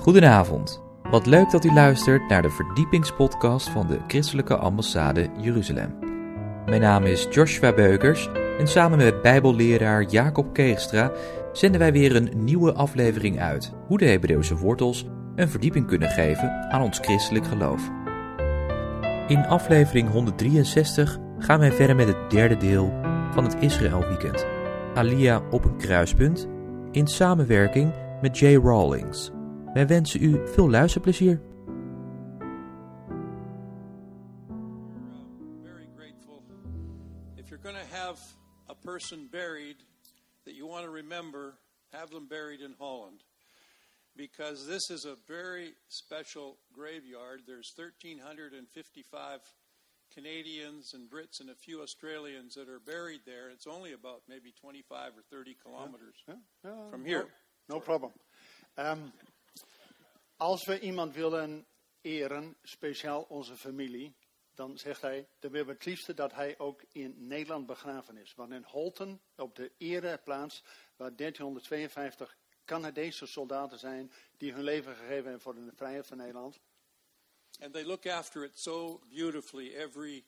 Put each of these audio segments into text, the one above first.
Goedenavond. Wat leuk dat u luistert naar de verdiepingspodcast van de Christelijke Ambassade Jeruzalem. Mijn naam is Joshua Beukers en samen met Bijbelleraar Jacob Keegstra zenden wij weer een nieuwe aflevering uit hoe de Hebreeuwse wortels een verdieping kunnen geven aan ons christelijk geloof. In aflevering 163 gaan wij verder met het derde deel van het Israël Weekend. Alia op een kruispunt in samenwerking met Jay Rawlings. Wij wensen u veel luisterplezier. very grateful. If you're going to have a person buried that you want to remember, have them buried in Holland. Because this is a very special graveyard. There's 1,355 Canadians and Brits and a few Australians that are buried there. It's only about maybe 25 or 30 kilometers Ja, ja, from here. No, problem. Ehm, als we iemand willen eren, speciaal onze familie, dan zegt hij, dan willen we het liefste dat hij ook in Nederland begraven is. Want in Holten, op de ereplaats, waar 1352 Canadese soldaten zijn die hun leven gegeven hebben voor de vrijheid van Nederland. And they look after it so beautifully every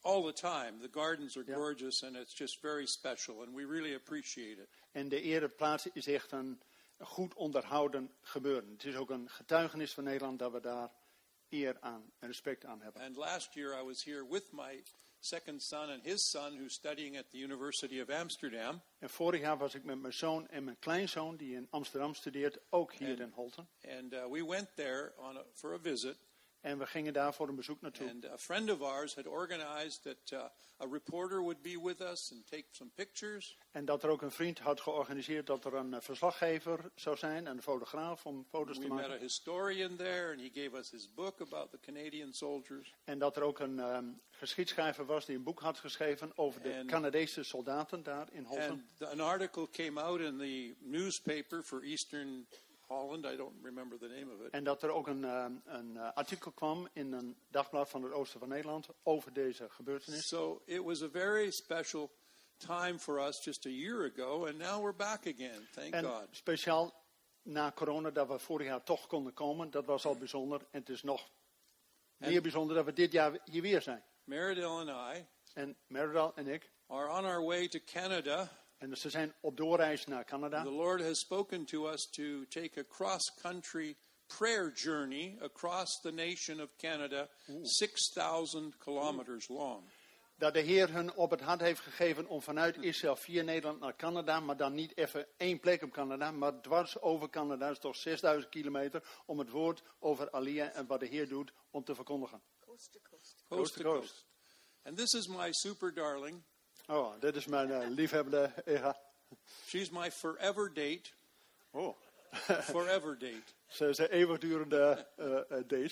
all the time. The gardens are Yeah. gorgeous and it's just very special and we really appreciate it. En de ereplaats is echt een goed onderhouden gebeuren. Het is ook een getuigenis van Nederland dat we daar eer aan en respect aan hebben. And last year I was here with my second son and his son, who's studying at the University of Amsterdam. En vorig jaar was ik met mijn zoon en mijn kleinzoon, die in Amsterdam studeert, ook hier En- in Holten. And uh, we went there on a, for a visit. En we gingen daar voor een bezoek naartoe. And a friend of ours had organized that uh, a reporter would be with us and take some pictures. En dat er ook een vriend had georganiseerd dat er een eh, verslaggever zou zijn, en een fotograaf om foto's te We met a maken. historian there, and he gave us his book about the Canadian soldiers. En dat er ook een ehm, geschiedschrijver was die een boek had geschreven over de En- Canadese soldaten daar in Holten. And an article came out in the newspaper for Eastern Holland. I don't remember the name of it. En dat er ook een, ehm, een eh, artikel kwam in een dagblad van het oosten van Nederland over deze gebeurtenis. So it was a very special time for us just a year ago, and now we're back again. Thank En God. speciaal na corona dat we vorig jaar toch konden komen, dat was al bijzonder. En het is nog En- meer bijzonder dat we dit jaar hier weer zijn. Meridel and I En Meridal en ik. are on our way to Canada. En ze zijn op doorreis naar Canada. The Lord has spoken to us to take a cross country prayer journey across the nation of Canada, 6,000 kilometers long. Dat de Heer hun op het hart heeft gegeven om vanuit Israël via Nederland naar Canada. Maar dan niet even één plek op Canada. Maar dwars over Canada. Dat is toch 6000 kilometer. Om het woord over Alia en wat de Heer doet om te verkondigen. Coast to Coast to coast. coast. And this is my super darling. Oh, dit is mijn eh, liefhebbende Ega. She's my forever date. Oh, Forever date. ze is een eeuwigdurende eh, date.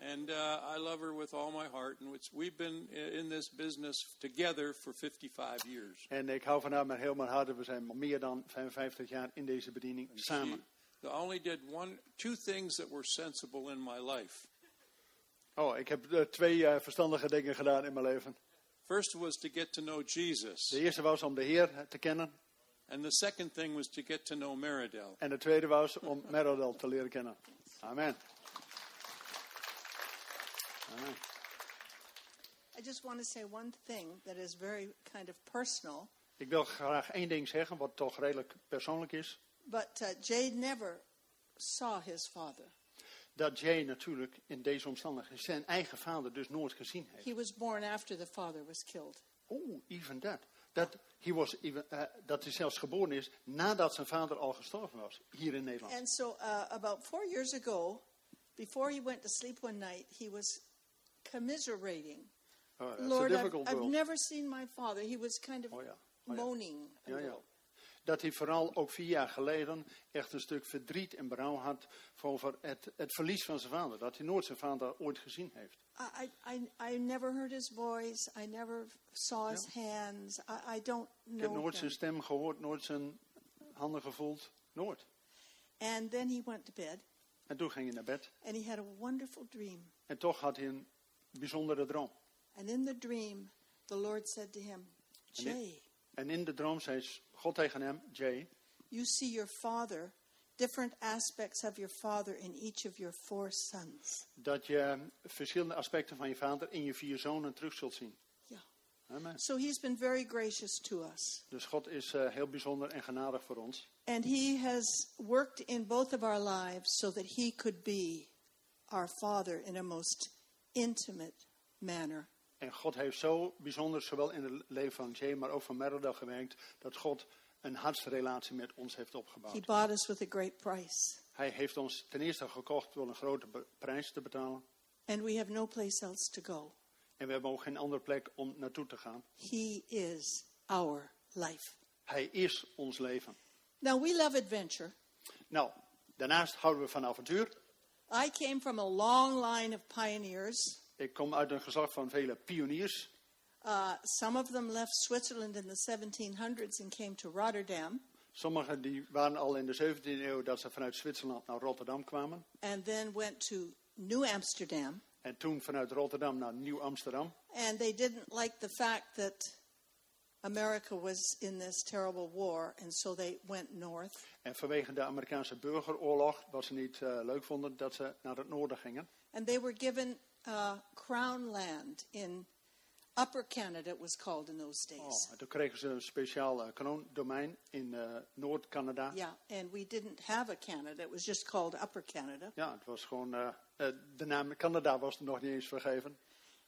And uh, I love her with all my heart. And we've been in this business together for 55 years. En ik hou van haar met heel mijn hart. en We zijn meer dan 55 jaar in deze bediening She samen. I only did one, two things that were sensible in my life. Oh, ik heb twee verstandige dingen gedaan in mijn leven. First was to get to know Jesus, De eerste was om de Heer te kennen. and the second thing was to get to know Meridel. En de tweede was om Merodel te leren kennen. Amen. Amen. I just want to say one thing that is very kind of personal. Ik wil graag één ding zeggen, wat toch redelijk persoonlijk is. But uh, Jay never saw his father. Dat Jay natuurlijk in deze omstandigheden zijn eigen vader dus nooit gezien heeft. He was born after the father was killed. Oh, even that. Dat, he was even, eh, dat hij zelfs geboren is nadat zijn vader al gestorven was, hier in Nederland. And so, uh, about four years ago, before he went to sleep one night, he was commiserating. Oh, Lord, I've, never seen my father. He was kind of Oh, ja. Oh, moaning. Ja, ja. Dat hij vooral ook vier jaar geleden echt een stuk verdriet en berouw had over het, het verlies van zijn vader. Dat hij nooit zijn vader ooit gezien heeft. I, I, I, never heard his voice. I never saw his hands. I, I don't Ik heb know nooit zijn stem gehoord, nooit zijn handen gevoeld. Nooit. And then he went to bed, En toen ging hij naar bed. and he had a wonderful dream. En toch had hij een bijzondere droom. And in the dream, the Lord said to him, And it- Jay, En in de droom zei God tegen hem, Jay, you see your father different aspects of your father in each of your four sons. Dat je verschillende aspecten van je vader in je vier zonen terug zult zien. Yeah. Amen. So he's been very gracious to us. Dus God is eh, heel bijzonder en genadig voor ons. And he has worked in both of our lives so that he could be our father in a most intimate manner. En God heeft zo bijzonder, zowel in het leven van Jay, maar ook van Merida gewerkt, dat God een hartsrelatie met ons heeft He opgebouwd. bought us with a great price. Hij heeft ons ten eerste gekocht door een grote prijs te betalen. And we have no place else to go. En we hebben ook geen andere plek om naartoe te gaan. He is our life. Hij is ons leven. Now, we love adventure. Nou, daarnaast houden we van avontuur. I came from a long line of pioneers. Ik kom uit een geslacht van vele pioniers. Uh, some of them left Switzerland in the 1700s and came to Rotterdam, Sommigen die waren al in de 17e eeuw dat ze vanuit Zwitserland naar Rotterdam kwamen. and then went to New Amsterdam. En toen vanuit Rotterdam naar Nieuw-Amsterdam. And they didn't like the fact that America was in this terrible war, and so they went north. En vanwege de Amerikaanse burgeroorlog, wat ze niet eh, leuk vonden, dat ze naar het noorden gingen. And they were given uh, crown land in Upper Canada, it was called in those days. Oh, en toen kregen ze een speciaal uh, kroondomein in eh, Noord-Canada. Yeah, and we didn't have a Canada, it was just called Upper Canada. Ja, het was gewoon, eh, eh, de naam Canada was nog niet eens vergeven.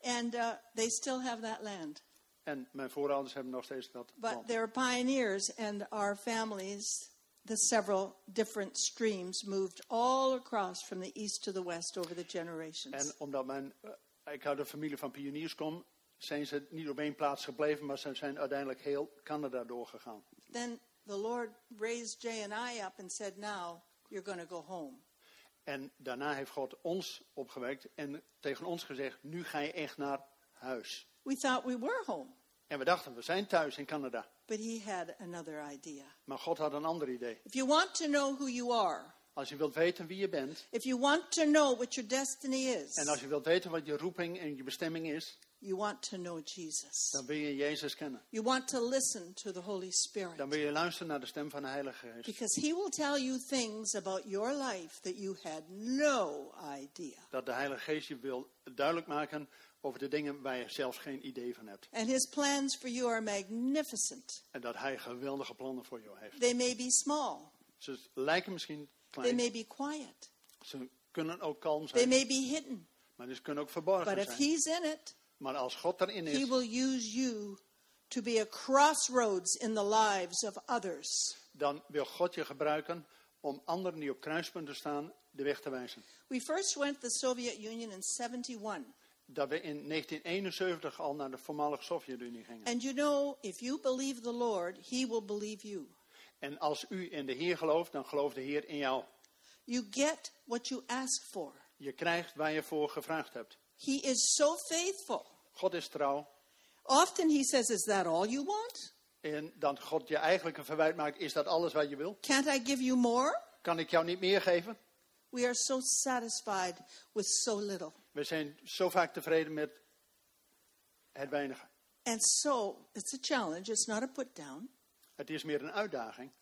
And uh, they still have that land. En mijn voorouders hebben nog steeds dat But land. they're pioneers, and our families, the several different streams, moved all across from the east to the west over the generations. En omdat mijn, eh, ik uit een familie van pioniers kom, zijn ze niet op één plaats gebleven, maar ze zijn uiteindelijk heel Canada doorgegaan. then the Lord raised Jay and I up and said, Now you're going to go home. En daarna heeft God ons opgewekt en tegen ons gezegd, nu ga je echt naar huis. We thought we were home, En we dachten, we zijn thuis in Canada. But He had another idea. Maar God had een ander idee. If you want to know who you are, Als je wilt weten wie je bent, if you want to know what your destiny is, en als je wilt weten wat je roeping en je bestemming is, you want to know Jesus. dan wil je Jezus kennen. You want to listen to the Holy Spirit. Dan wil je luisteren naar de stem van de Heilige Geest. Because he will tell you things about your life that you had no idea. Dat de Heilige Geest je wil duidelijk maken over de dingen waar je zelfs geen idee van hebt. And his plans for you are magnificent. En dat Hij geweldige plannen voor jou heeft. They may be small, Ze lijken misschien they klein. may be quiet, Ze kunnen ook kalm they zijn. may be hidden. Maar ze kunnen ook verborgen But if zijn. he's in it, Maar als God erin he is, will use you to be a crossroads in the lives of others. dan wil God je gebruiken om anderen die op kruispunten staan de weg te wijzen. We first went to the Soviet Union in 71. Dat we in 1971 al naar de voormalige Sovjet-Unie gingen. And you know, if you believe the Lord, he will believe you. En als u in de Heer gelooft, dan gelooft de Heer in jou. You get what you ask for. Je krijgt waar je voor gevraagd hebt. He is so faithful. God is trouw. Often he says, Is that all you want? En dat God je eigenlijk een verwijt maakt, is dat alles wat je wil? Can't I give you more? Kan ik jou niet meer geven? We are so satisfied with so little. We zijn zo vaak tevreden met het weinige. And so it's a challenge, it's not a put down. Het is meer een uitdaging.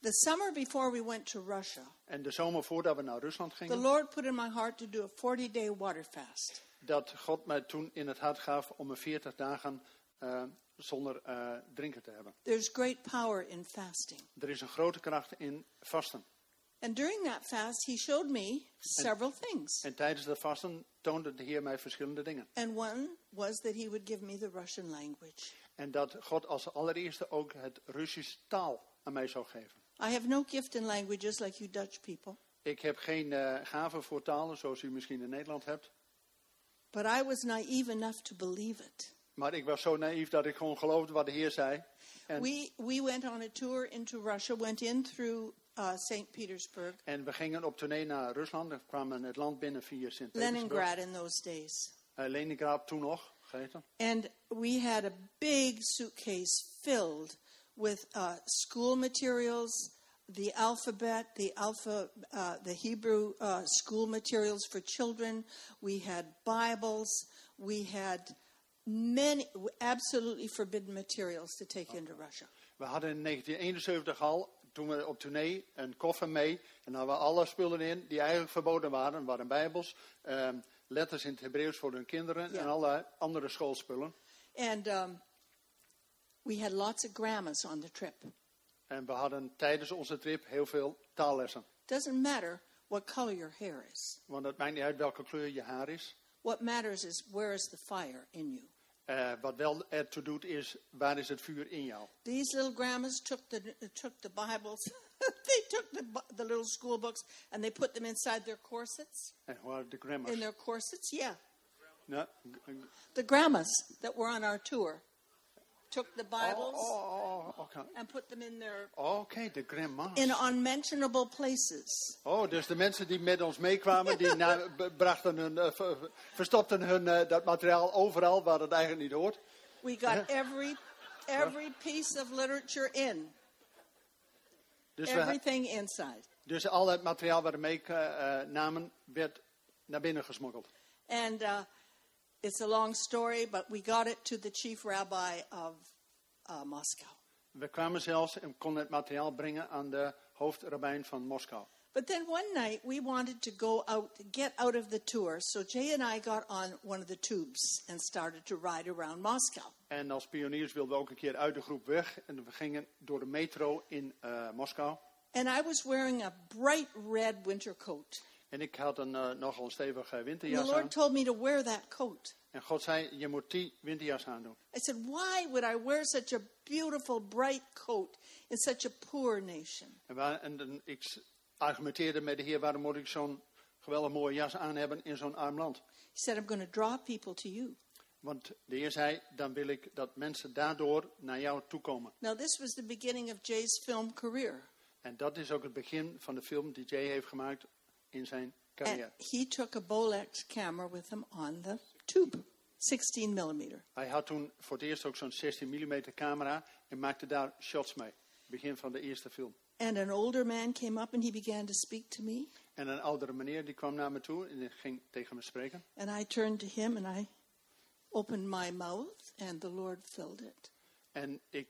The summer before we went to Russia, En de zomer voordat we naar Rusland the gingen, Lord put in my heart to do a 40 day water fast. dat God mij toen in het hart gaf om een 40 dagen eh, zonder eh, drinken te hebben. There's great power in fasting. Er is een grote kracht in vasten. And during that fast, he showed me several things. En tijdens dat vasten toonde de Heer mij verschillende dingen. And one was that he would give me the Russian language. En dat God als allereerste ook het Russisch taal aan mij zou geven. I have no gift in languages like you Dutch people, Ik heb geen eh gave voor talen zoals u misschien in Nederland hebt. but I was naive enough to believe it. Maar ik was zo naïef dat ik gewoon geloofde wat de Heer zei. En, We, we went on a tour into Russia, went in through uh, St. Petersburg, en we gingen op tournee naar Rusland. We kwamen het land binnen via Sint-Petersburg. Leningrad in those days. Eh, Leningrad toen nog, geheten. And we had a big suitcase filled with uh, school materials, the alphabet, the alpha, uh, the Hebrew uh, school materials for children. We had Bibles. We had many absolutely forbidden materials to take into Russia. We hadden in 1971 al toen we op tournee een koffer mee. En daar waren alle spullen in die eigenlijk verboden waren. Waren bijbels, ehm, letters in het Hebreeuws voor hun kinderen Ja. en alle andere schoolspullen. And um, we had lots of grammars on the trip. En we hadden tijdens onze trip heel veel taallessen. Doesn't matter what color your hair is. Want het maakt niet uit welke kleur je haar is. What matters is where is the fire in you. Eh, wat wel ertoe doet is, waar is het vuur in jou? These little grammars took the took the Bibles, they took the the little school books and they put them inside their corsets. En hoe waren de grammars? In their corsets, yeah. G- The grammars that were on our tour took the oh, Bibles oh, oh, oké. and put them in their grammars. in unmentionable places. Oh, dus de mensen die met ons meekwamen, die na- brachten hun, eh, ver- verstopten hun, eh, dat materiaal overal waar het eigenlijk niet hoort. We got every every piece of literature in, Dus, we, everything inside. dus al het materiaal wat we meenamen werd naar binnen gesmokkeld. And uh, it's a long story, but we got it to the chief rabbi of uh, Moscow. We kwamen zelfs en konden het materiaal brengen aan de hoofdrabbijn van Moskou. But then one night we wanted to go out, get out of the tour. So Jay and I got on one of the tubes and started to ride around Moscow. En als pioniers wilden we ook een keer uit de groep weg. En we gingen door de metro in eh, Moskou. And I was wearing a bright red winter coat. En ik had een eh, nogal stevige And the winterjas aan. Lord told me to wear that coat. En God zei, je moet die winterjas aandoen. I said, Why would I wear such a beautiful, bright coat in such a poor nation? En, waar, en ik argumenteerde met de Heer, waarom moet ik zo'n geweldig mooie jas aan hebben in zo'n arm land? He said, I'm going to draw people to you. Want de Heer zei, dan wil ik dat mensen daardoor naar jou toekomen. Now, this was the beginning of Jay's film career. En dat is ook het begin van de film die Jay heeft gemaakt in zijn And carrière. he took a Bolex camera with him on the tube, 16 millimeter. Hij had toen voor het eerst ook zo'n 16 mm camera en maakte daar shots mee. Begin van de eerste film. And an older man came up and he began to speak to me. En een oudere meneer die kwam naar me toe en ging tegen me spreken. And I turned to him and I opened my mouth, and the Lord filled it. En ik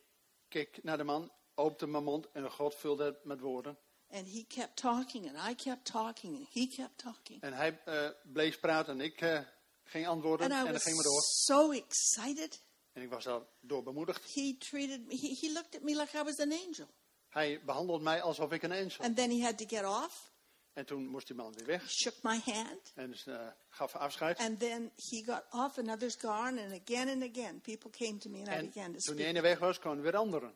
keek naar de man, opende mijn mond en God vulde het met woorden. And he kept talking, and I kept talking, and he kept talking. En hij eh, bleef praten en ik eh, ging antwoorden And I en dan was ging we door. so excited. En ik was daardoor bemoedigd. He treated me, he, he looked at me like I was an angel. Hij behandelde mij alsof ik een angel. And then he had to get off. En toen moest die man weer weg He shook my hand. en dus, eh, gaf afscheid. And then he got off, and others gone, and again and again, people came to me, and I En began to toen die speak. ene weg was, kwamen weer anderen.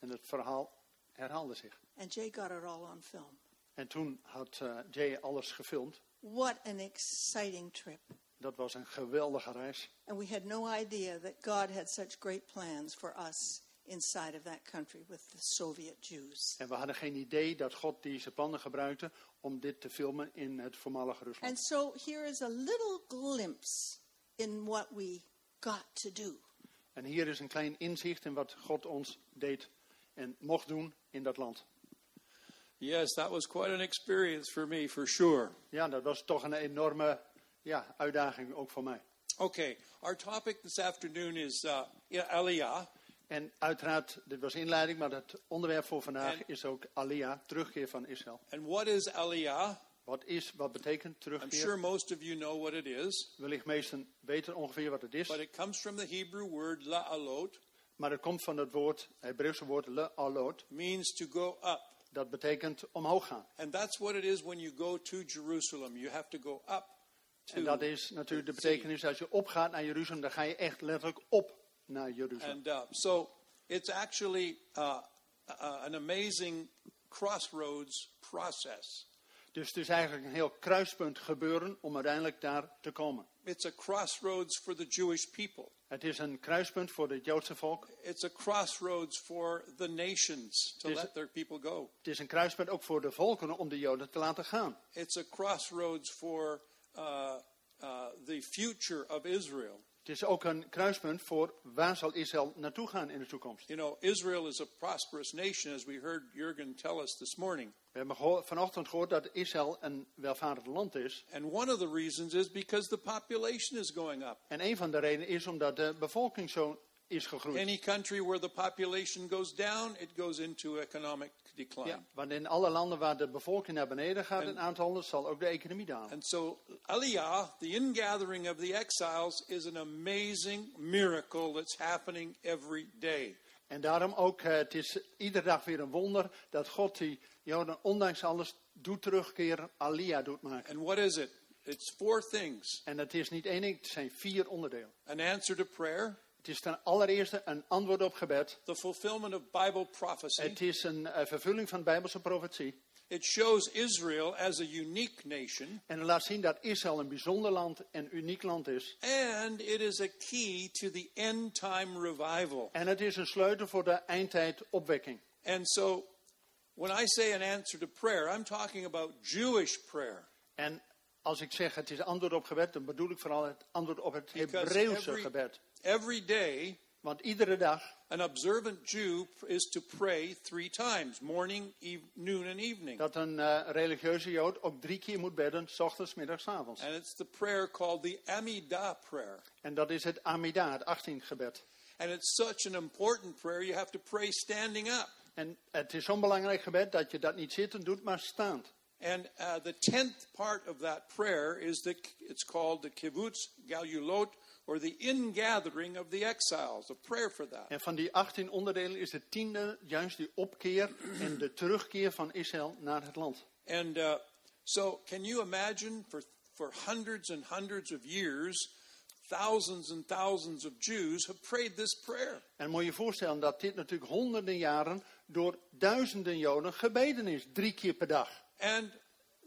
En het verhaal herhaalde zich. And Jay got it all on film. En toen had eh, Jay alles gefilmd. What an exciting trip. Dat was een geweldige reis. And we had no idea that God had such great plans for us inside of that country with the Soviet Jews. En we hadden geen idee dat God deze plannen gebruikte om dit te filmen in het voormalige Rusland. And so here is a little glimpse in what we got to do. En hier is een klein inzicht in wat God ons deed en mocht doen in dat land. Yes, that was quite an experience for me, for sure. Ja, dat was toch een enorme ja, uitdaging ook voor mij. Okay, our topic this afternoon is uh, Aliyah. En uiteraard, dit was inleiding, maar het onderwerp voor vandaag En- is ook Aliyah, terugkeer van Israël. And what is Aliyah? Wat is, wat betekent I'm terugkeer? sure most of you know what it is, Wellicht meesten weten ongeveer wat het is. but it comes from the Hebrew word la'alot, Maar het komt van het woord, het Hebreeuwse woord le alot. means to go up. Dat betekent omhoog gaan. And that's what it is when you go to Jerusalem. You have to go up. En dat is natuurlijk de betekenis, als je opgaat naar Jeruzalem, dan ga je echt letterlijk op naar Jeruzalem. And uh, so it's actually uh, uh, an amazing crossroads process. Dus het is eigenlijk een heel kruispunt gebeuren om uiteindelijk daar te komen. It's a crossroads for the Jewish people. Het is een kruispunt voor het Joodse volk. It's a crossroads for the nations to let their people go. Het is een kruispunt ook voor de volkeren om de Joden te laten gaan. It's a crossroads for uh, uh, the future of Israel. Het is ook een kruispunt voor waar zal Israël naartoe gaan in de toekomst. You know, Israel is a prosperous nation, as we heard Jurgen tell us this morning. We hebben vanochtend gehoord dat Israël een welvarend land is. And one of the reasons is because the population is going up. En een van de redenen is omdat de bevolking zo is gegroeid. Any country where the population goes down, it goes into economic decline. Ja, want in alle landen waar de bevolking naar beneden gaat, een aantal landen, zal ook de economie dalen. And so, Aliyah, the ingathering of the exiles, is an amazing miracle that's happening every day. En daarom ook, eh, het is iedere dag weer een wonder dat God die Joden ondanks alles doet terugkeren, Alia doet maken. And what is it? It's four things En het is niet één ding, het zijn vier onderdelen. an answer to prayer, Het is ten allereerste een antwoord op gebed. the fulfillment of Bible prophecy. Het is een eh, vervulling van Bijbelse profetie. It shows Israel as a unique nation, En het laat zien dat Israël een bijzonder land en uniek land is. and it is a key to the end time revival. En het is een sleutel voor de eindtijd opwekking. And so, when I say an answer to prayer, I'm talking about Jewish prayer. En als ik zeg het is antwoord op gebed, dan bedoel ik vooral het antwoord op het Hebreeuwse gebed. Every day, Want iedere dag an observant Jew is to pray three times morning, eve, noon, and evening. dat een eh, religieuze jood ook drie keer moet bedden, s ochtends, middags, avonds. And it's the prayer called the Amidah prayer. En dat is het Amida, het 18 gebed. And it's such an important prayer, you have to pray standing up. En het is zo'n belangrijk gebed dat je dat niet zittend doet, maar staand. And uh, the tenth part of that prayer is the, it's called the Kibbutz Galulot, or the ingathering of the exiles, a prayer for that. En van die 18 onderdelen is het tiende juist die opkeer en de terugkeer van Israël naar het land. And uh, so, can you imagine for, for hundreds and hundreds of years, thousands and thousands of Jews have prayed this prayer? En moet je je voorstellen dat dit natuurlijk honderden jaren door duizenden Joden gebeden is, drie keer per dag. And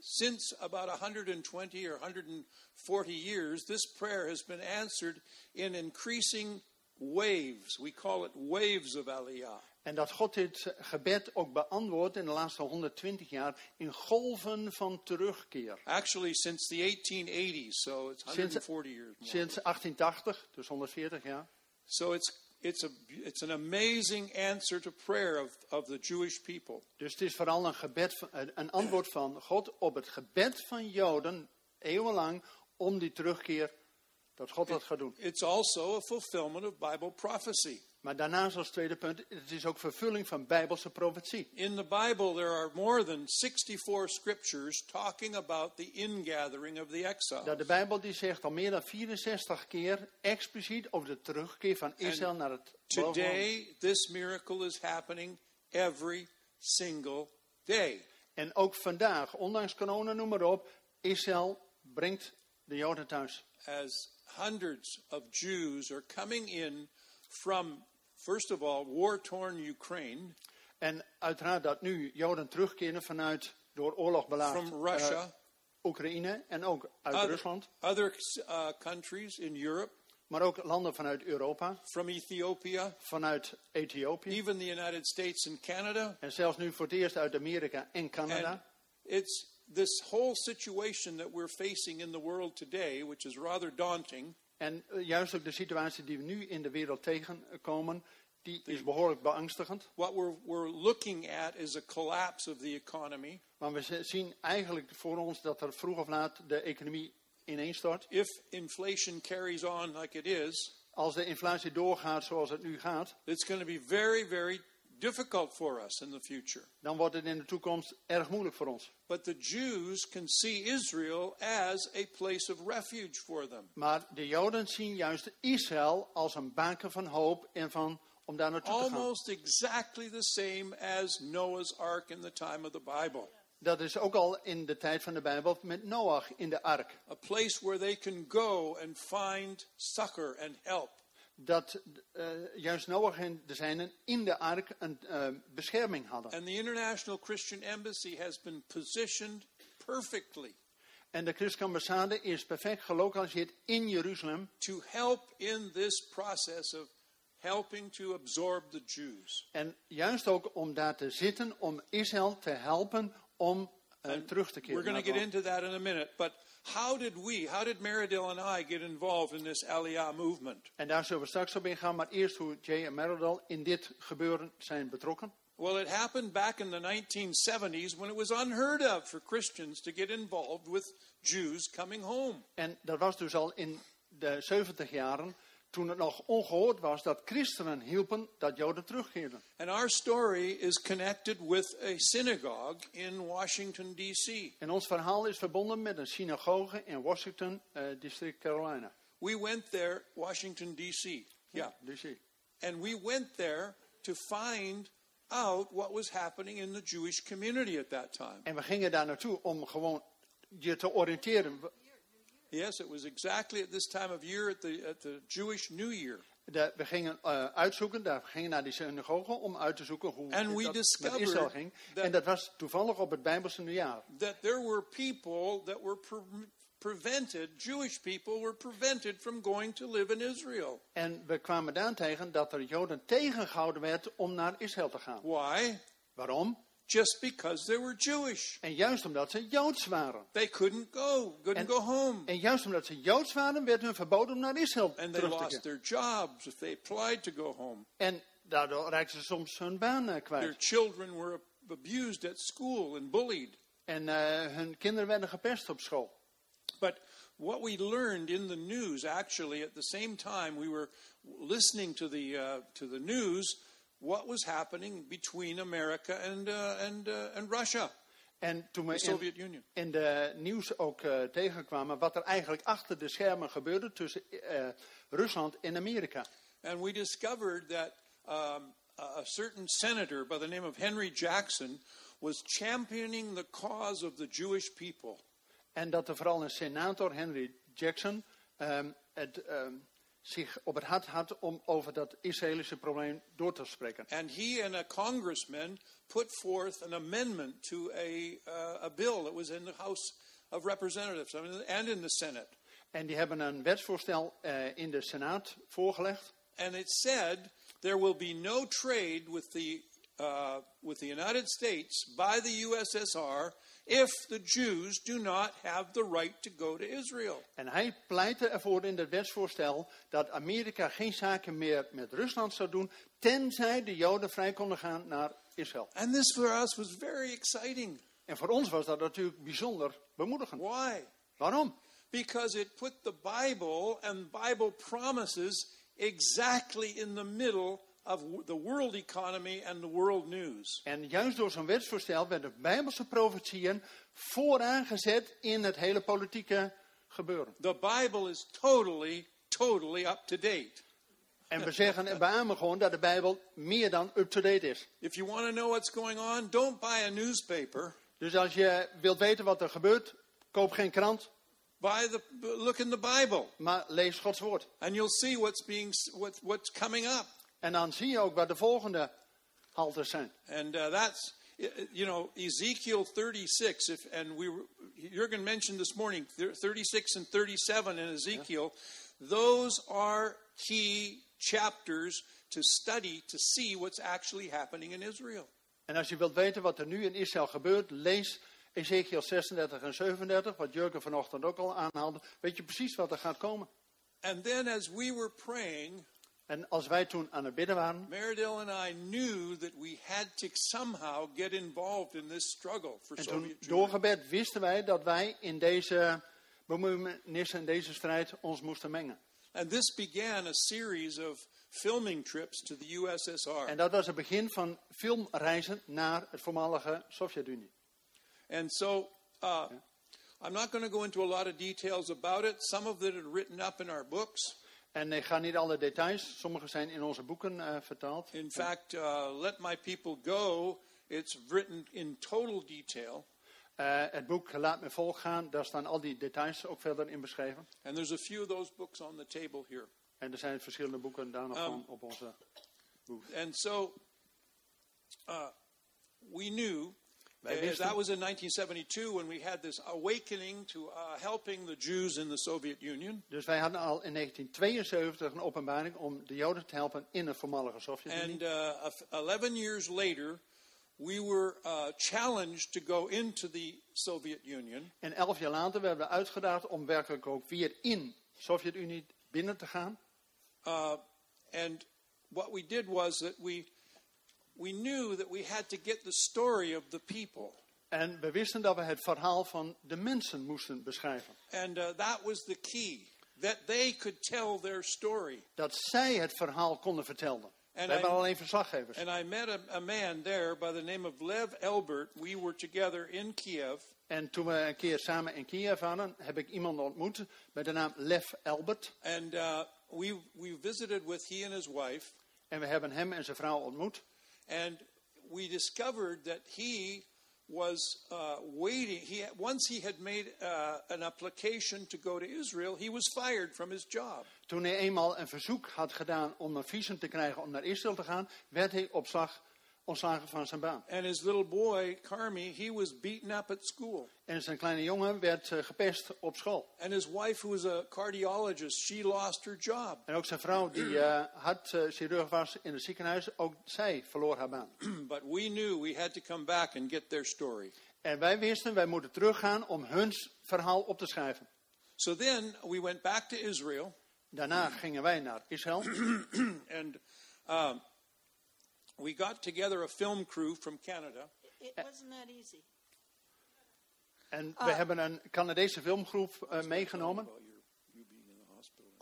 since about 120 or 140 years, this prayer has been answered in increasing waves. We call it waves of Aliyah. En dat God dit gebed ook beantwoordt in de laatste 120 jaar in golven van terugkeer. Actually, since the 1880s, so it's 140 years more. Sinds 1880, dus 140 jaar. So it's it's a it's an amazing answer to prayer of, of the Jewish people. Dus het is vooral een, gebed, van- een- antwoord van God op het gebed van Joden eeuwenlang om die terugkeer, dat God dat gaat doen. It's also a fulfillment of Bible prophecy. Maar daarnaast als tweede punt, het is ook vervulling van bijbelse profetie. In the Bible, there are more than 64 scriptures talking about the ingathering of the exiles. Dat de Bijbel die zegt al meer dan 64 keer expliciet over de terugkeer van Israël naar het beloofde. Today, this miracle is happening every single day. En ook vandaag, ondanks corona, noem maar op, Israël brengt de Joden thuis. As hundreds of Jews are coming in from, first of all, war torn Ukraine, En uiteraard dat nu Joden terugkeren vanuit door oorlog belaagd from Russia, eh, Oekraïne en ook uit other, Rusland. other uh, countries in Europe, Maar ook landen vanuit Europa, from Ethiopia, vanuit Ethiopië. even the United States and Canada. En zelfs nu voor het eerst uit Amerika en And Canada. it's this whole situation that we're facing in the world today, which is rather daunting. En eh, juist ook de situatie die we nu in de wereld tegenkomen, die is behoorlijk beangstigend. What we're, we're looking at is a collapse of the economy. Maar we zien eigenlijk voor ons dat er vroeg of laat de economie ineenstort. If inflation carries on like it is, Als de inflatie doorgaat zoals het nu gaat, it's going to be very, very difficult for us in the future. dan wordt het in de toekomst erg moeilijk voor ons. But the Jews can see Israel as a place of refuge for them. Maar de Joden zien juist Israël als een baken van hoop en van om daar naartoe te gaan. Almost exactly the same as Noah's Ark in the time of the Bible. Dat is ook al in de tijd van de Bijbel met Noach in de ark. A place where they can go and find succor and help. Dat eh, juist Noach en de zijnen in de ark een eh, bescherming hadden. And the International Christian Embassy has been positioned perfectly En de christelijke ambassade is perfect gelokaliseerd in Jeruzalem. to help in this process of helping to absorb the Jews. En juist ook om daar te zitten, om Israël te helpen om And terug te We're keren. going naar to get into that in a minute. But how did we, how did Meridil and I get involved in this Aliyah movement? En daar zullen we straks op ingaan. Maar eerst hoe Jay en Meridal in dit gebeuren zijn betrokken. Well, it happened back in the 1970s when it was unheard of for Christians to get involved with Jews coming home. En dat was dus al in de 70 jaren, toen het nog ongehoord was dat christenen hielpen dat Joden terugkeerden. And our story is connected with a synagogue in Washington, D.C. En ons verhaal is verbonden met een synagoge in Washington, eh, district Carolina. We went there, Washington, D.C. Yeah. DC. And we went there to find out what was happening in the Jewish community at that time. En we gingen daar naartoe om gewoon je te oriënteren. Yes, it was exactly at this time of year at the, at the Jewish New Year. De- we gingen eh, uitzoeken, daar gingen naar die synagoge om uit te zoeken hoe we dat met Israël ging. En dat was toevallig op het Bijbelse nieuwjaar. That there were people that were pre- prevented, Jewish people were prevented from going to live in Israel. En we kwamen daar tegen dat er Joden tegengehouden werd om naar Israël te gaan. Why? Waarom? Just because they were Jewish. En juist omdat ze Joods waren. They couldn't go, couldn't And- go home. En juist omdat ze Joods waren, werd hun verboden om naar Israël And they terug te lost their jobs if they applied to go home. En daardoor raakten ze soms hun baan eh, Their children were abused at school and bullied. En eh, hun kinderen werden gepest op school. But what we learned in the news, actually, at the same time we were listening to the uh, to the news, what was happening between America and uh, and uh, and Russia, En toen we Soviet in, Union. in de nieuws ook eh, tegenkwamen wat er eigenlijk achter de schermen gebeurde tussen eh, Rusland en Amerika. And we discovered that um, a certain senator by the name of Henry Jackson was championing the cause of the Jewish people. En dat er vooral een senator, Henry Jackson, ehm, het, ehm, zich op het hart had om over dat Israëlische probleem door te spreken. And he and a congressman put forth an amendment to a, uh, a bill that was in the House of Representatives I mean, and in the Senate. En die hebben een wetsvoorstel eh, in de Senaat voorgelegd. And it said there will be no trade with the, uh, with the United States by the USSR if the Jews do not have the right to go to Israel. En hij pleitte ervoor in het wetsvoorstel dat Amerika geen zaken meer met Rusland zou doen, tenzij de Joden vrij konden gaan naar Israël. And this for us was very exciting. En voor ons was dat natuurlijk bijzonder bemoedigend. Why? Waarom? Because it put the Bible and Bible promises exactly in the middle of the world economy and the world news. En juist door zo'n wetsvoorstel werden Bijbelse profetieën vooraan gezet in het hele politieke gebeuren. The Bible is totally, totally up to date. En we zeggen en beamen gewoon dat de Bijbel meer dan up-to-date is. If you want to know what's going on, don't buy a newspaper. Dus als je wilt weten wat er gebeurt, koop geen krant, Buy the look in the Bible, maar lees Gods woord. and you'll see what's being what, what's coming up. En dan zie je ook wat de volgende haltes zijn. And uh, that's you know Ezekiel 36. If and we were, Jurgen mentioned this morning 36 and 37 in Ezekiel. Those are key chapters to study to see what's actually happening in Israel. En als je wilt weten wat er nu in Israël gebeurt, lees Ezekiel 36 en 37, wat Jurgen vanochtend ook al aanhaalde. Weet je precies wat er gaat komen. And then as we were praying, En als wij toen aan het bidden waren, Meridel and I knew that we had to somehow get involved in this struggle for en toen Soviet door Jewry. gebed wisten wij dat wij in deze bemoeienis en deze strijd ons moesten mengen. And this began a series of filming trips to the USSR. En dat was het begin van filmreizen naar het voormalige Sovjet-Unie. And so uh, I'm not going to go into a lot of details about it. Some of it are written up in our books. En ik ga niet alle details, sommige zijn in onze boeken eh, vertaald. In fact, uh, Let My People Go, it's written in total detail. Eh, het boek Laat me volgaan, daar staan al die details ook verder in beschreven. And there's a few of those books on the table here. En er zijn verschillende boeken daar nog Um, op onze And so uh, we knew Wisten- that was in 1972 when we had this awakening to uh, helping the Jews in the Soviet Union. Dus wij hadden al in 1972 een openbaring om de Joden te helpen in het voormalige Sovjet-Unie. And uh, of- 11 years later, we were uh, challenged to go into the Soviet Union. En elf jaar later werden we uitgedaagd om werkelijk ook weer in Sovjet-Unie binnen te gaan. Uh, and what we did was that we, we knew that we had to get the story of the people. En we wisten dat we het verhaal van de mensen moesten beschrijven. And uh, that was the key. that they could tell their story. Dat zij het verhaal konden vertellen. En We hebben hij- alleen verslaggevers. And I met a, a man there by the name of Lev Elbert. We were together in Kiev. En toen we een keer samen in Kiev waren, heb ik iemand ontmoet met de naam Lev Elbert. And uh, we, we visited with he and his wife. En we hebben hem en zijn vrouw ontmoet. And we discovered that he was uh, waiting. He, once he had made uh, an application to go to Israel, he was fired from his job. Toen hij eenmaal een verzoek had gedaan om een visum te krijgen om naar Israël te gaan, werd hij op slag ontslagen van zijn baan. And his little boy, Carmi, he was beaten up at school. En zijn kleine jongen werd eh, gepest op school. And his wife, who was a cardiologist, she lost her job. En ook zijn vrouw, die eh hartchirurg was in het ziekenhuis, ook zij verloor haar baan. but we knew we had to come back and get their story. En wij wisten, wij moeten teruggaan om hun verhaal op te schrijven. So then we went back to Israel, Daarna gingen wij naar Israël. and um, we got together a film crew from Canada. It wasn't that easy. En we hebben een Canadese filmgroep eh, meegenomen.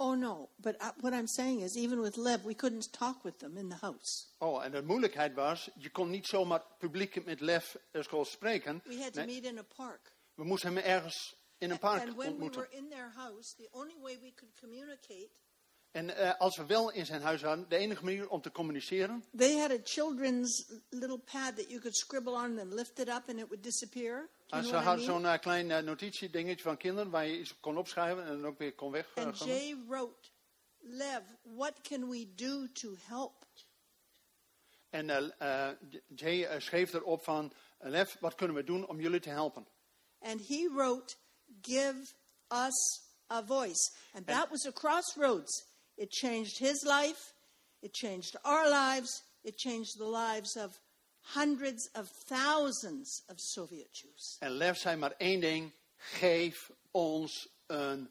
Oh no, but uh, what I'm saying is, even with Lev, we couldn't talk with them in the house. Oh, en de moeilijkheid was, je kon niet zomaar publiek met lef eh, zoals spreken. We had to Nee, meet in a park. we moesten hem ergens in een park and when we ontmoeten. were in their house, the only way we could communicate, En eh, als we wel in zijn huis waren, de enige manier om te communiceren, they had a children's little pad that you could scribble on and lift it up and it would disappear. Know ze hadden zo'n eh, klein eh, notitiedingetje van kinderen waar je iets kon opschrijven en dan ook weer kon weg. And. Jay wrote, Lev, what can we do to help? En Jay schreef erop van, Lef, wat kunnen we doen om jullie te helpen? And he wrote, Give us a voice. And that was a crossroads. It changed his life, it changed our lives, it changed the lives of hundreds of thousands of Soviet Jews. En Lef zei maar één ding, geef ons een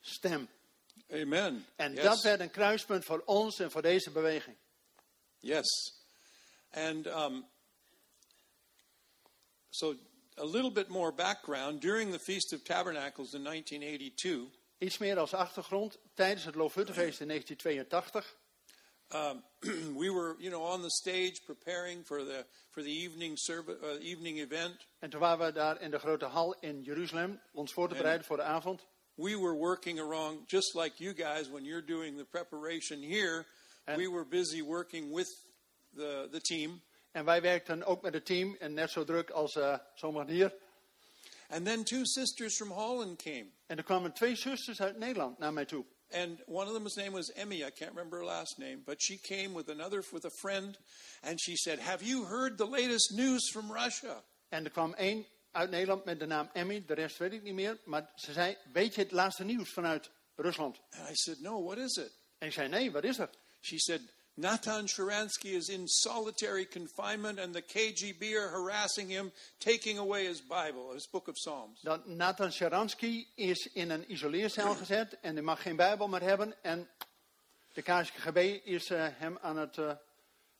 stem. Amen. En yes. dat werd een kruispunt voor ons en voor deze beweging. Yes. And um, so, a little bit more background. During the Feast of Tabernacles in 1982, Iets meer als achtergrond, tijdens het Loofhuttenfeest in 1982 um, we were, you know, on the stage preparing for the for the evening service, uh, evening event. En toen waren we daar in de grote hal in Jeruzalem, ons voor te bereiden voor de avond. We were working around just like you guys when you're doing the preparation here. And- we were busy working with the the team. En wij werkten ook met het team en net zo druk als eh sommigen hier. And then two sisters from Holland came. En er kwamen twee zusters uit Nederland naar mij toe. And one of them's name was Emmy. I can't remember her last name, but she came with another with a friend, and she said, "Have you heard the latest news from Russia?" En er kwam één uit Nederland met de naam Emmy, de rest weet ik niet meer. Maar ze zei, weet je het laatste nieuws vanuit Rusland? And I said, "No, what is it?" En ik zei, nee, wat is er? She said, "Natan Sharansky is in solitary confinement, and the KGB are harassing him, taking away his Bible, his book of Psalms." Dat Nathan Sharansky is in een isoleercel gezet en hij mag geen Bijbel meer hebben. En de KGB is eh, hem aan het... eh,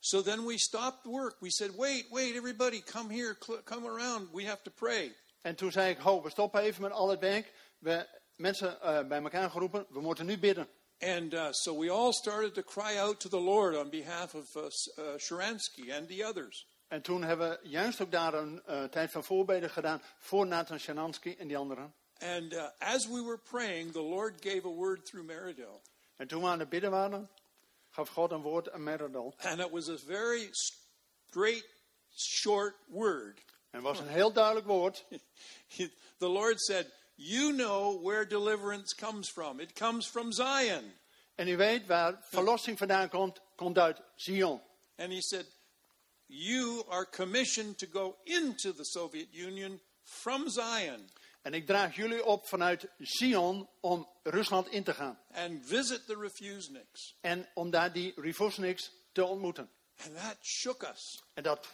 So then we stopped work. We said, "Wait, wait, everybody, come here, come around. We have to pray." en toen zei ik, ho, we stoppen even met al het werk. We mensen eh, bij elkaar geroepen, we moeten nu bidden. And uh, so we all started to cry out to the Lord on behalf of uh, uh, Sharansky and the others. En toen hebben we juist ook daar een eh, tijd van voorbeden gedaan voor Nathan Sharansky en die anderen. And uh, as we were praying, the Lord gave a word through Meridel. En toen we aan het bidden waren, gaf God een woord aan Meridal. And it was a very straight, short word. En was een heel duidelijk woord. the Lord said, You know where deliverance comes from. It comes from Zion. En u weet waar verlossing vandaan komt, komt uit Zion. And He said, You are commissioned to go into the Soviet Union from Zion En ik draag jullie op vanuit Zion om Rusland in te gaan. and visit the refuseniks. En om daar die Rivosniks te ontmoeten. And that shook us. En dat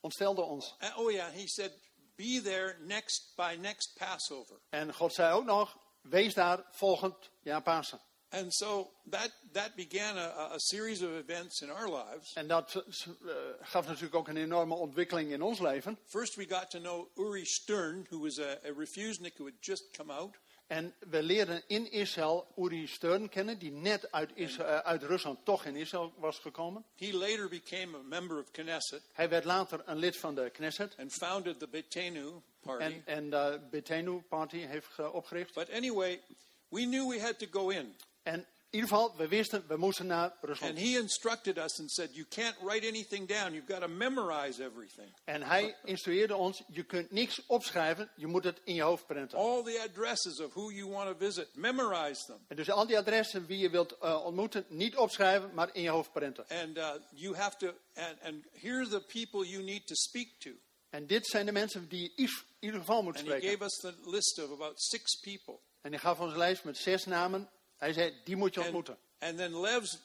ontstelde ons. And- oh, yeah, He said, Be there next by next Passover. En God zei ook nog, wees daar volgend jaar Pasen. And so that, that began a, a series of events in our lives. En dat eh, gaf natuurlijk ook een enorme ontwikkeling in ons leven. First, we got to know Uri Stern, who was a, a refusenik who had just come out. En we leerden in Israël Uri Stern kennen, die net uit, Israël, eh, uit Rusland toch in Israël was gekomen. He later became a member of Knesset Hij werd later een lid van de Knesset and founded the Betenu party. en, en de Betenu Party heeft ge- opgericht. But anyway, we knew we had to go in. En in ieder geval, we wisten, we moesten naar Rusland. And he instructed us and said, You can't write anything down. You've got to memorize everything. En hij instrueerde ons, je kunt niks opschrijven, je moet het in je hoofd prenten. All the addresses of who you want to visit, memorize them. En dus al die adressen wie je wilt eh, ontmoeten, niet opschrijven, maar in je hoofd prenten. And uh, you have to, and, and here are the people you need to speak to. En dit zijn de mensen die je in ieder geval moet And he spreken. gave us the list of about six people. En hij gaf ons een lijst met zes namen. Hij zei, die moet je And, ontmoeten. and then Lev's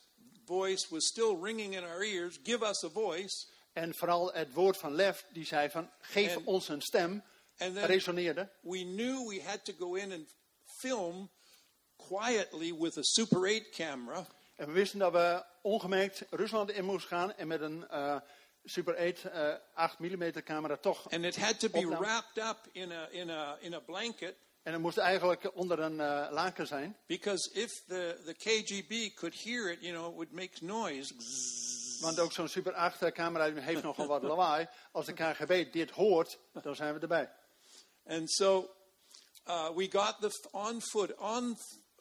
voice was still ringing in our ears give us a voice. En vooral het woord van Lef, die zei van, geef En- ons een stem, And then resoneerde. we knew we had to go in and film quietly with a Super 8 camera. En we wisten dat we ongemerkt Rusland in moesten gaan en met een eh, Super 8 eh 8 mm camera toch. And it had to be Opname. wrapped up in a, in a, in a blanket En het moest eigenlijk onder een eh, laken zijn. because if the, the KGB could hear it, you know, it would make noise. Want ook zo'n Super 8 camera heeft nogal wat lawaai. Als de KGB dit hoort, dan zijn we erbij. And so uh, we got the on foot, on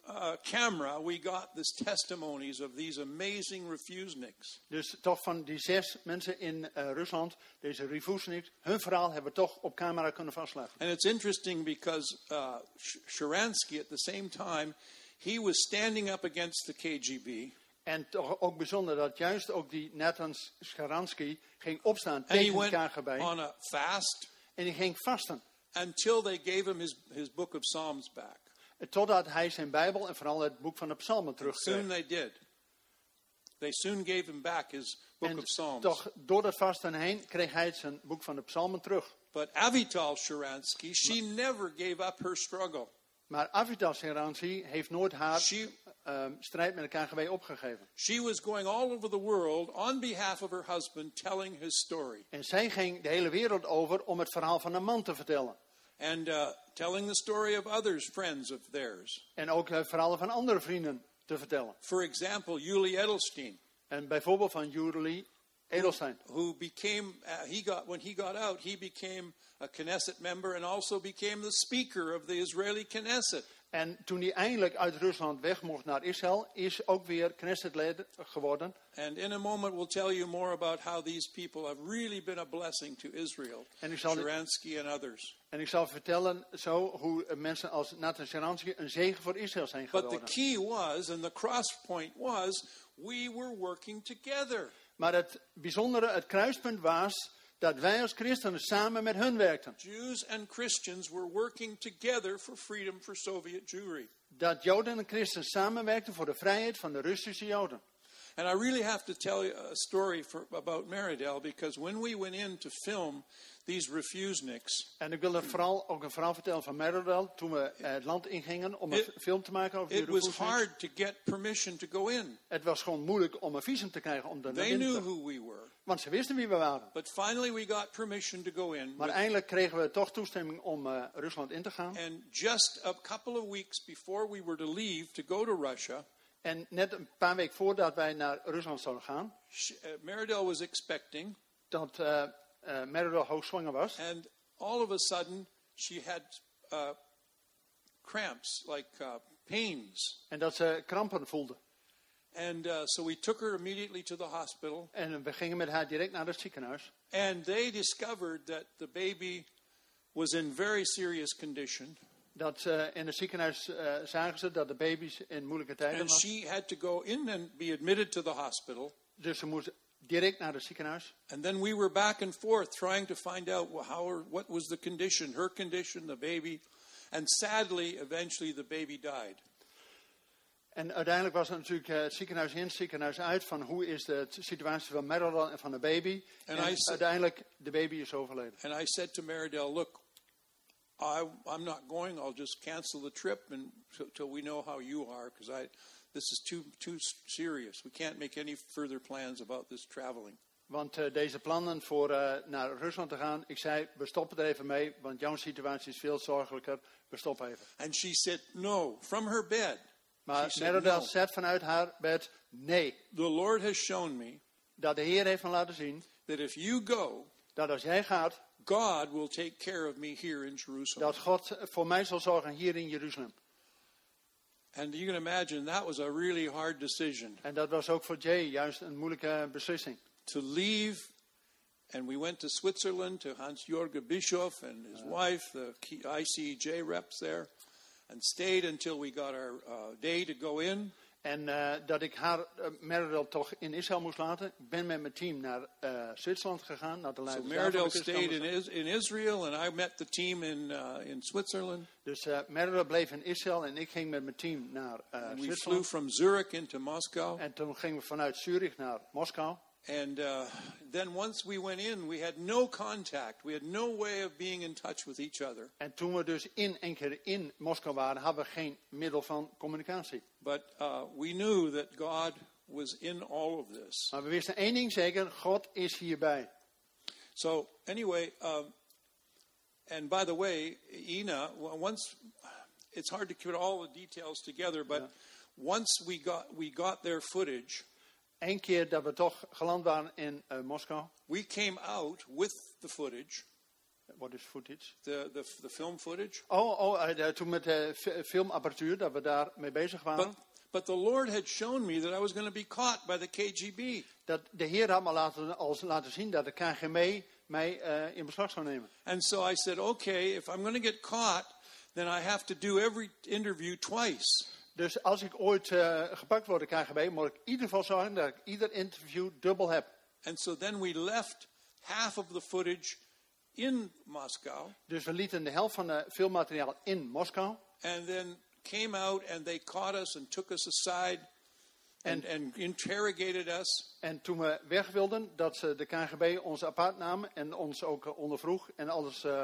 uh, camera, we got this testimonies of these amazing refuseniks. Dus toch van die zes mensen in eh, Rusland, deze Rivusnik, hun verhaal hebben we toch op camera kunnen vastleggen. And it's interesting because uh, Sh- Sharansky, at the same time, he was standing up against the KGB. En toch ook bijzonder dat juist ook die Nathan Scharansky ging opstaan And tegen de KGB. on a fast En die ging vasten. until they gave him his, his book of Psalms back. Totdat hij zijn Bijbel en vooral het boek van de Psalmen Soon terugkreeg. they did. They soon gave him back his book En of Psalms. toch door dat vasten heen kreeg hij zijn boek van de Psalmen terug. But Avital Sharansky, she never gave up her struggle. Maar Avital Scharansky heeft nooit haar She, eh, strijd met de KGB opgegeven. she was going all over the world on behalf of her husband telling his story En zij ging de hele wereld over om het verhaal van een man te vertellen. And uh, telling the story of others, friends of theirs. En ook het verhalen van andere vrienden te vertellen. For example, Yuli Edelstein, En bijvoorbeeld van Jurili Edelstein. who became, uh, he got, when he got out, he became a Knesset member and also became the speaker of the Israeli Knesset. En toen hij eindelijk uit Rusland weg mocht naar Israël, is ook weer Knesset-lid geworden. And in a moment, we'll tell you more about how these people have really been a blessing to Israel, En ik zal- Sharansky and others. En ik zal vertellen zo hoe mensen als Nathan Sharansky een zegen voor Israël zijn But the geworden. key was, and the cross point was, we were working together. Maar het bijzondere, het kruispunt was dat wij als christenen samen met hun werkten. Jews and Christians were working together for freedom for Soviet Jewry. Dat Joden en christenen samenwerkten voor de vrijheid van de Russische Joden. And I really have to tell you a story for, about Meridel because when we went in to film these refuseniks, En ik wil er vooral ook een verhaal vertellen van Meridel toen we het land ingingen om een It- film te maken over it die was Rufusniks. hard to get permission to go in. Het was gewoon moeilijk om een visum te krijgen om daar naar They binnen knew te who we were. Want ze wisten wie we waren. But finally, we got permission to go in. Maar eindelijk kregen we toch toestemming om eh, Rusland in te gaan. And just a couple of weeks before we were to leave to go to Russia, En net een paar weken voordat wij naar Rusland zouden gaan, sh- uh, Meridel was expecting, dat eh eh, Meridel hoogzwanger was. and all of a sudden she had uh, cramps, like uh, pains. En dat ze krampen voelde. And uh, so we took her immediately to the hospital, En we gingen met haar direct naar het ziekenhuis. and they discovered that the baby was in very serious condition, Dat ze in het ziekenhuis eh, zagen ze dat de baby's in moeilijke tijden and was. she had to go in and be admitted to the hospital. Dus ze moest direct naar het ziekenhuis. And then we were back and forth trying to find out how her, what was the condition, her condition, the baby. And sadly, eventually the baby died. En uiteindelijk was het natuurlijk eh, het ziekenhuis in, het ziekenhuis uit. Van hoe is de situatie van Meridel en van de baby. En En, zei- uiteindelijk, de baby is overleden. And I said to Meridel, look, I, I'm not going. I'll just cancel the trip and until we know how you are, because I, this is too too serious. We can't make any further plans about this traveling. Want eh, deze plannen voor eh, naar Rusland te gaan, ik zei, we stoppen er even mee, want jouw situatie is veel zorgelijker. We stoppen even. And she said, No, from her bed. Maar Merodel no. zegt vanuit haar bed, nee. The Lord has shown me Dat de Heer heeft me laten zien, that if you go, dat als jij gaat, God will take care of me here in Jerusalem. dat God voor mij zal zorgen hier in Jeruzalem. And you can imagine that was a really hard decision En dat was ook voor Jay juist een moeilijke beslissing. to leave. And we went to Switzerland to Hans Jorge Bischoff and his wife, the ICJ reps there, and stayed until we got our uh, day to go in. En eh, dat ik haar, uh, Merodel, toch in Israël moest laten. Ik ben met mijn team naar eh, Zwitserland gegaan, naar de So leiders Meridel stayed in. Is- in Israel, and I met the team in, uh, in Switzerland. Dus uh, Merodel bleef in Israël en ik ging met mijn team naar eh, And we flew Zwitserland. from Zurich into Moscow. En toen gingen we vanuit Zurich naar Moskou. And uh, then once we went in, we had no contact. We had no way of being in touch with each other. En toen we dus in keer in Moskou waren, hadden we geen middel van communicatie. But uh, we knew that God was in all of this. Maar we wisten één ding zeker, God is hierbij. So anyway, um, and by the way, Ina, once it's hard to put all the details together, but once we got we got their footage, Eén keer dat we toch geland waren in eh, Moskou. we came out with the footage, Wat is footage? the the, the film footage. Oh, oh eh, toen met de fi- filmapparatuur, dat we daar mee bezig waren. But but the Lord had shown me that I was going to be caught by the KGB. dat de Heer had me laten, als laten zien dat de KGB mij eh, in beslag zou nemen. And so I said, okay, if I'm going to get caught, then I have to do every interview twice. Dus als ik ooit eh, gepakt word door de KGB, moet ik in ieder geval zorgen dat ik ieder interview dubbel heb. And so then we left half of the footage in Moscow Dus we lieten de helft van het filmmateriaal in Moskou. and then came out and they caught us and took us aside and, and interrogated us. En toen we weg wilden, dat ze de KGB ons apart namen en ons ook eh, ondervroeg en alles eh,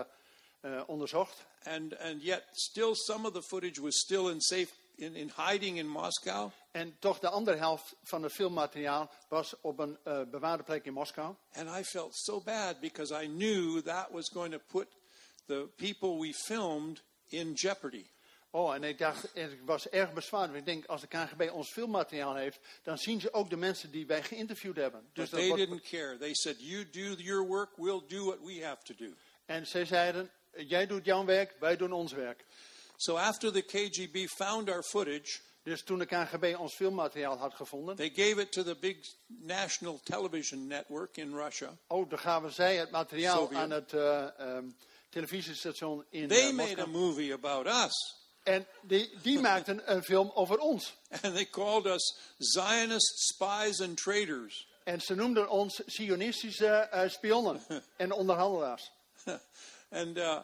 eh, onderzocht. And, and yet, still, some of the footage was still in safe in, in hiding in Moscow. En toch de andere helft van het filmmateriaal was op een eh, bewaarde plek in Moskou. And I felt so bad because I knew that was going to put the people we filmed in jeopardy. Oh, en ik dacht, ik was erg bezwaard. Ik denk, als de KGB ons filmmateriaal heeft, dan zien ze ook de mensen die wij geïnterviewd hebben. But Dus dat they wordt- didn't care. They said, You do your work, we'll do what we have to do. En zij zeiden, jij doet jouw werk, wij doen ons werk. So after the KGB found our footage, Dus toen de KGB ons filmmateriaal had gevonden, they gave it to the big national television network in Russia. oh, dan gaven zij het materiaal Sovjet. aan het eh, ehm, televisiestation in They eh, made a movie about us. En die, die maakten een film over ons. And they called us Zionist spies and traitors. En ze noemden ons sionistische eh, spionnen en onderhandelaars. and, uh,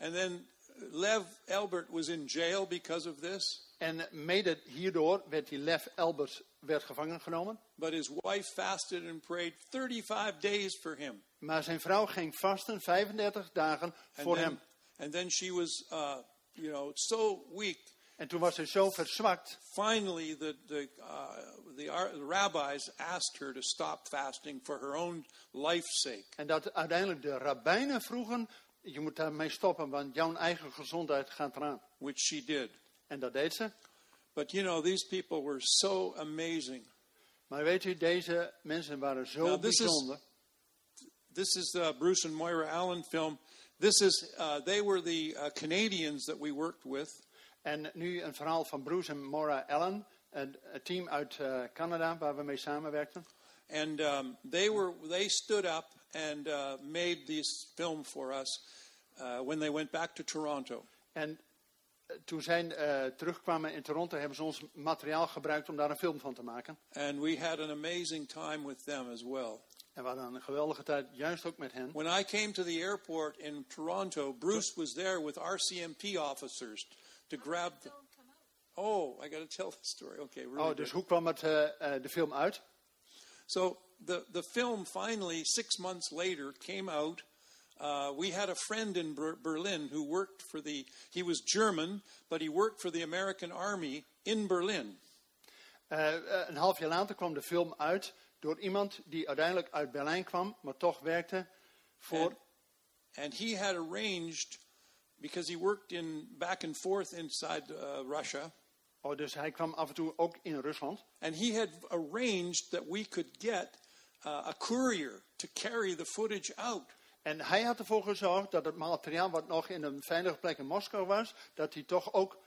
and then Lev Elbert was in jail because of this. En mede hierdoor werd die Lev Elbers werd gevangen genomen. But his wife fasted and prayed 35 days for him. Maar zijn vrouw ging vasten 35 dagen And voor then, hem. and then she was, uh, you know, so weak. En toen was hij zo verzwakt. Finally, the, the, uh, the rabbis asked her to stop fasting for her own life's sake. En dat uiteindelijk de rabbijnen vroegen, je moet daarmee stoppen, want jouw eigen gezondheid gaat eraan. which she did. En dat deed ze. But you know, these people were so amazing. Maar weet u, deze mensen waren zo this is- bijzonder. This is the Bruce and Moira Allen film. This is, uh, they were the uh, Canadians that we worked with. En nu een verhaal van Bruce en Maura Allen, een, een team uit eh, Canada waar we mee samenwerkten. And um, they, were, they stood up and uh, made this film for us uh, when they went back to Toronto. En eh, toen zij eh, terugkwamen in Toronto, hebben ze ons materiaal gebruikt om daar een film van te maken. And we had an amazing time with them as well. En we hadden een geweldige tijd, juist ook met hen. When I came to the airport in Toronto, Bruce was there with RCMP officers to grab the. Oh, I got to tell the story. Okay, really. Oh, good. dus hoe kwam het, eh, de film uit? So the, the film finally, six months later, came out. Uh, we had a friend in Ber- Berlin who worked for the, he was German, but he worked for the American Army in Berlin. Eh, eh, een half jaar later kwam de film uit. door iemand die uiteindelijk uit Berlijn kwam, maar toch werkte voor. And, and he had arranged, because he worked in back and forth inside uh, Russia, Oh, dus hij kwam af en toe ook in Rusland. and he had arranged that we could get uh, a courier to carry the footage out. En hij had ervoor gezorgd dat het materiaal wat nog in een veilige plek in Moskou was, dat die toch ook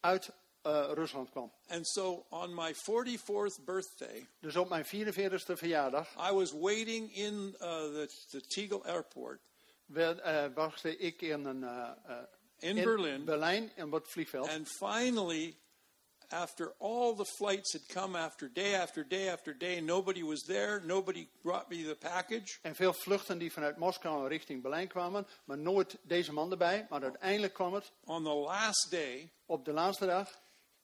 uit eh, Rusland kwam. And so on my 44th birthday, Dus op mijn 44ste verjaardag I was waiting in uh, the, the Tegel airport werd, eh, wachtte ik in, een, eh, in, in Berlin. Berlijn in het vliegveld. And finally, after all the flights had come after day after day after day, nobody was there, nobody brought me the package. En veel vluchten die vanuit Moskou richting Berlijn kwamen, maar nooit deze man erbij. Maar uiteindelijk kwam het On the last day, op de laatste dag.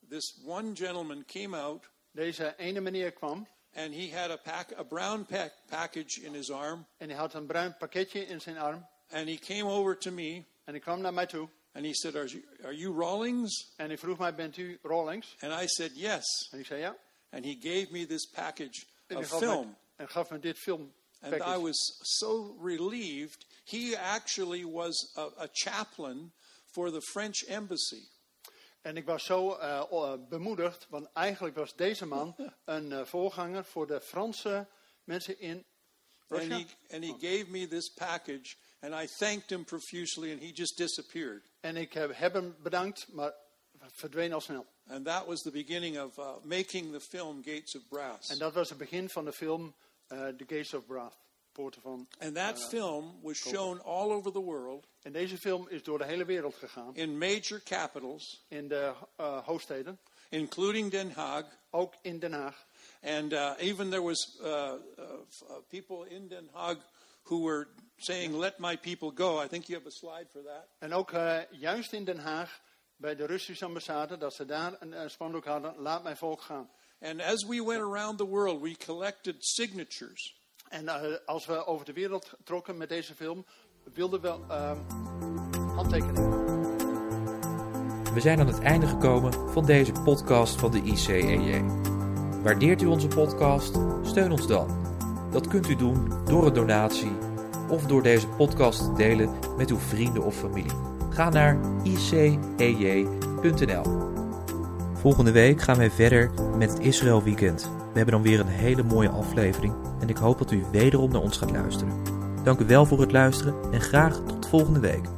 this one gentleman came out Deze ene meneer kwam and he had a, pack, a brown pack, package in his arm. en hij had een bruin pakketje in zijn arm. And he came over to me En hij kwam naar mij toe and he said, Are you, are you Rawlings? en hij vroeg mij, bent u Rawlings? And I said, Yes. En ik zei ja. And he gave me this package En of film. en gaf me dit film. And I was so relieved. He actually was a, a chaplain for the French embassy. En ik was zo eh, bemoedigd, want eigenlijk was deze man een eh, voorganger voor de Franse mensen in And Russia. he, and he gave me this package, and I thanked him profusely, and he just disappeared. En ik heb, heb hem bedankt, maar verdween al snel. And that was the beginning of uh, making the film Gates of Brass. En dat was het begin van de film eh, The Gates of Wrath, Poorten van. And that film was shown all over the world En deze film is door de hele wereld gegaan, in major capitals, in de eh, hoofdsteden, including Den Haag. ook in Den Haag. And uh, even there was uh, uh, uh, people in Den Haag who were saying, "Let my people go." I think you have a slide for that. En ook eh, juist in Den Haag, bij de Russische ambassade, dat ze daar een, eh, spandoek hadden, laat mijn volk gaan. And as we went around the world, we collected signatures. En eh, als we over de wereld trokken met deze film, wilden we ehm, handtekeningen. We zijn aan het einde gekomen van deze podcast van de ICEJ. Waardeert u onze podcast? Steun ons dan. Dat kunt u doen door een donatie of door deze podcast te delen met uw vrienden of familie. Ga naar icej.nl. Volgende week gaan wij verder met het Israël Weekend. We hebben dan weer een hele mooie aflevering en ik hoop dat u wederom naar ons gaat luisteren. Dank u wel voor het luisteren en graag tot volgende week.